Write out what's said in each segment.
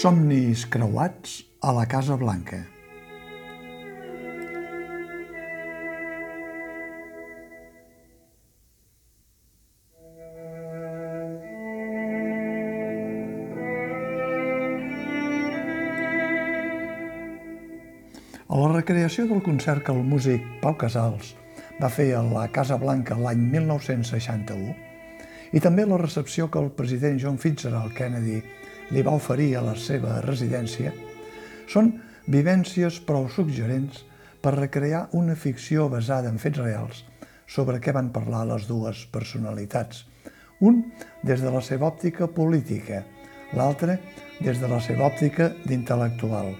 Somnis creuats a la Casa Blanca. A la recreació del concert que el músic Pau Casals va fer a la Casa Blanca l'any 1961 i també la recepció que el president John Fitzgerald Kennedy li va oferir a la seva residència són vivències prou suggerents per recrear una ficció basada en fets reals sobre què van parlar les dues personalitats. Un des de la seva òptica política, l'altre des de la seva òptica d'intel·lectual.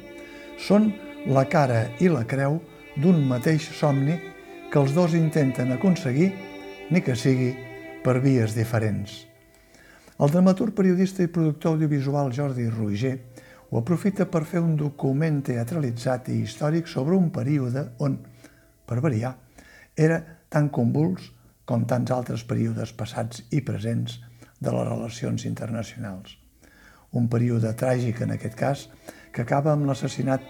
Són la cara i la creu d'un mateix somni que els dos intenten aconseguir, ni que sigui per vies diferents. El dramaturg, periodista i productor audiovisual Jordi Roger ho aprofita per fer un document teatralitzat i històric sobre un període on, per variar, era tan convuls com tants altres períodes passats i presents de les relacions internacionals. Un període tràgic, en aquest cas, que acaba amb l'assassinat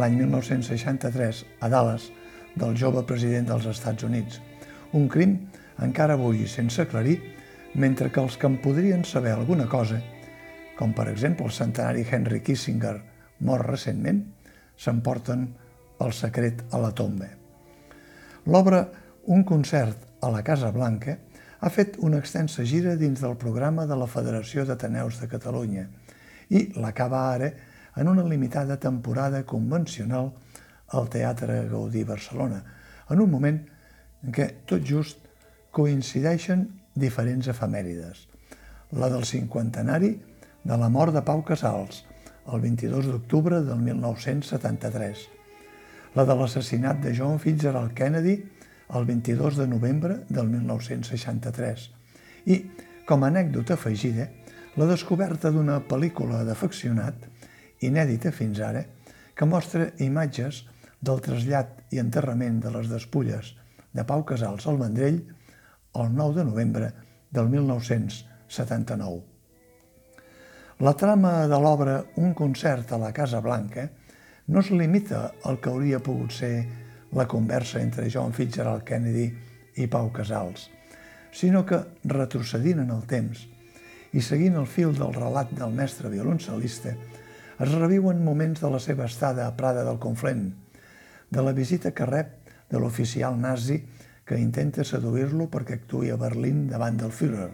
l'any 1963 a Dallas del jove president dels Estats Units. Un crim encara avui sense aclarir, mentre que els que en podrien saber alguna cosa, com per exemple el centenari Henry Kissinger, mort recentment, s'emporten el secret a la tomba. L'obra Un concert a la Casa Blanca ha fet una extensa gira dins del programa de la Federació d'Ateneus de Catalunya i l'acaba ara en una limitada temporada convencional al Teatre Gaudí Barcelona, en un moment en què tot just coincideixen diferents efemèrides. La del cinquantenari de la mort de Pau Casals, el 22 d'octubre del 1973. La de l'assassinat de John Fitzgerald Kennedy, el 22 de novembre del 1963. I, com a anècdota afegida, la descoberta d'una pel·lícula d'afeccionat inèdita fins ara, que mostra imatges del trasllat i enterrament de les despulles de Pau Casals al Vendrell el 9 de novembre del 1979. La trama de l'obra Un concert a la Casa Blanca no es limita al que hauria pogut ser la conversa entre John Fitzgerald Kennedy i Pau Casals, sinó que, retrocedint en el temps i seguint el fil del relat del mestre violoncel·lista, es reviuen moments de la seva estada a Prada del Conflent, de la visita que rep de l'oficial nazi que intenta seduir-lo perquè actui a Berlín davant del Führer,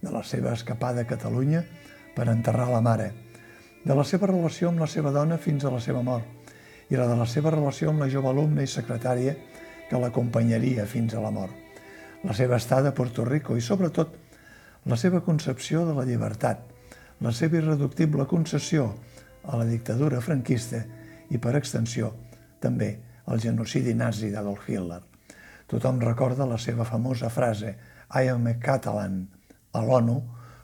de la seva escapada a Catalunya per enterrar la mare, de la seva relació amb la seva dona fins a la seva mort i la de la seva relació amb la jove alumna i secretària que l'acompanyaria fins a la mort, la seva estada a Puerto Rico i, sobretot, la seva concepció de la llibertat, la seva irreductible concessió a la dictadura franquista i, per extensió, també al genocidi nazi d'Adolf Hitler. Tothom recorda la seva famosa frase I am a Catalan a l'ONU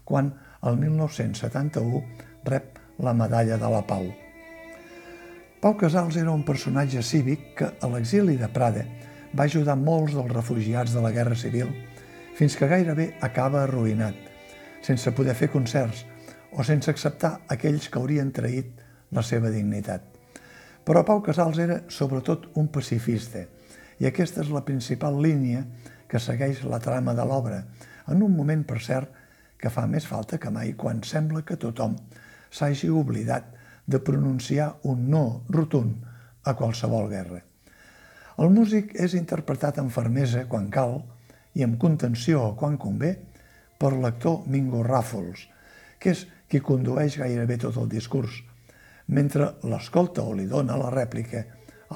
quan el 1971 rep la medalla de la Pau. Pau Casals era un personatge cívic que a l'exili de Prada va ajudar molts dels refugiats de la Guerra Civil fins que gairebé acaba arruïnat, sense poder fer concerts o sense acceptar aquells que haurien traït la seva dignitat. Però Pau Casals era sobretot un pacifista i aquesta és la principal línia que segueix la trama de l'obra, en un moment, per cert, que fa més falta que mai quan sembla que tothom s'hagi oblidat de pronunciar un no rotund a qualsevol guerra. El músic és interpretat amb fermesa quan cal i amb contenció quan convé per l'actor Mingo Ràfols, que és qui condueix gairebé tot el discurs, mentre l'escolta o li dona la rèplica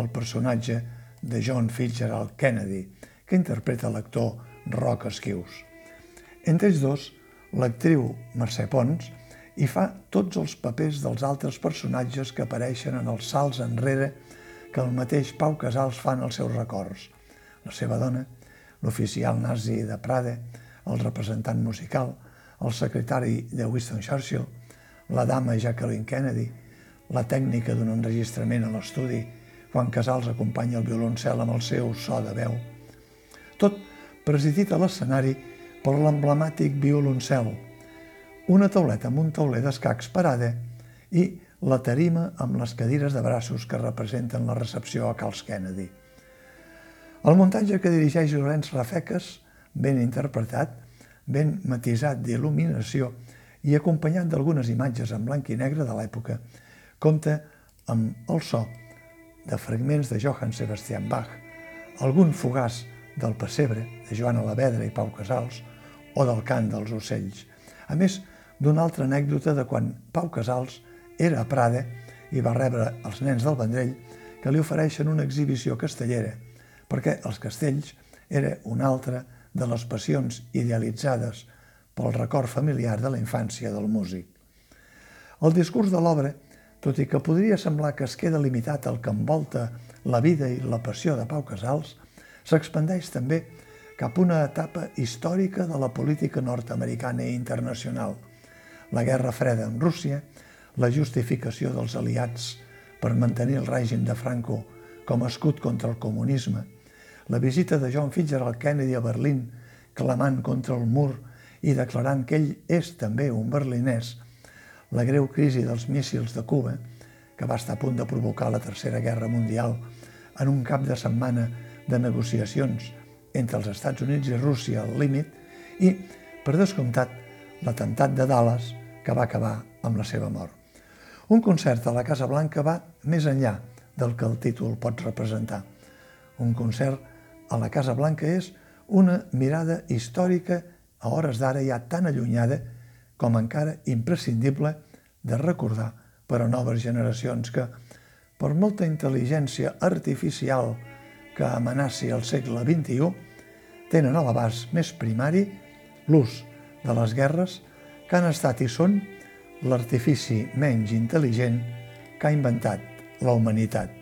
al personatge de John Fitzgerald Kennedy, que interpreta l'actor Roc Esquius. Entre ells dos, l'actriu Mercè Pons hi fa tots els papers dels altres personatges que apareixen en els salts enrere que el mateix Pau Casals fa en els seus records. La seva dona, l'oficial nazi de Prada, el representant musical, el secretari de Winston Churchill, la dama Jacqueline Kennedy, la tècnica d'un enregistrament a l'estudi, quan Casals acompanya el violoncel amb el seu so de veu. Tot presidit a l'escenari per l'emblemàtic violoncel, una tauleta amb un tauler d'escacs parada i la tarima amb les cadires de braços que representen la recepció a Carls Kennedy. El muntatge que dirigeix Lorenz Rafeques, ben interpretat, ben matisat d'il·luminació i acompanyat d'algunes imatges en blanc i negre de l'època, compta amb el so de fragments de Johann Sebastian Bach, algun fugaç del Pessebre, de Joana Lavedra i Pau Casals, o del cant dels ocells. A més, d'una altra anècdota de quan Pau Casals era a Prada i va rebre els nens del Vendrell que li ofereixen una exhibició castellera, perquè els castells era una altra de les passions idealitzades pel record familiar de la infància del músic. El discurs de l'obra, tot i que podria semblar que es queda limitat al que envolta la vida i la passió de Pau Casals, s'expandeix també cap a una etapa històrica de la política nord-americana i internacional, la Guerra Freda amb Rússia, la justificació dels aliats per mantenir el règim de Franco com a escut contra el comunisme, la visita de John Fitzgerald Kennedy a Berlín clamant contra el mur i declarant que ell és també un berlinès, la greu crisi dels míssils de Cuba, que va estar a punt de provocar la Tercera Guerra Mundial en un cap de setmana de negociacions entre els Estats Units i Rússia al límit i, per descomptat, l'atemptat de Dallas que va acabar amb la seva mort. Un concert a la Casa Blanca va més enllà del que el títol pot representar. Un concert a la Casa Blanca és una mirada històrica a hores d'ara ja tan allunyada com encara imprescindible de recordar per a noves generacions que, per molta intel·ligència artificial que amenaci el segle XXI, tenen a l'abast més primari l'ús de les guerres que han estat i són l'artifici menys intel·ligent que ha inventat la humanitat.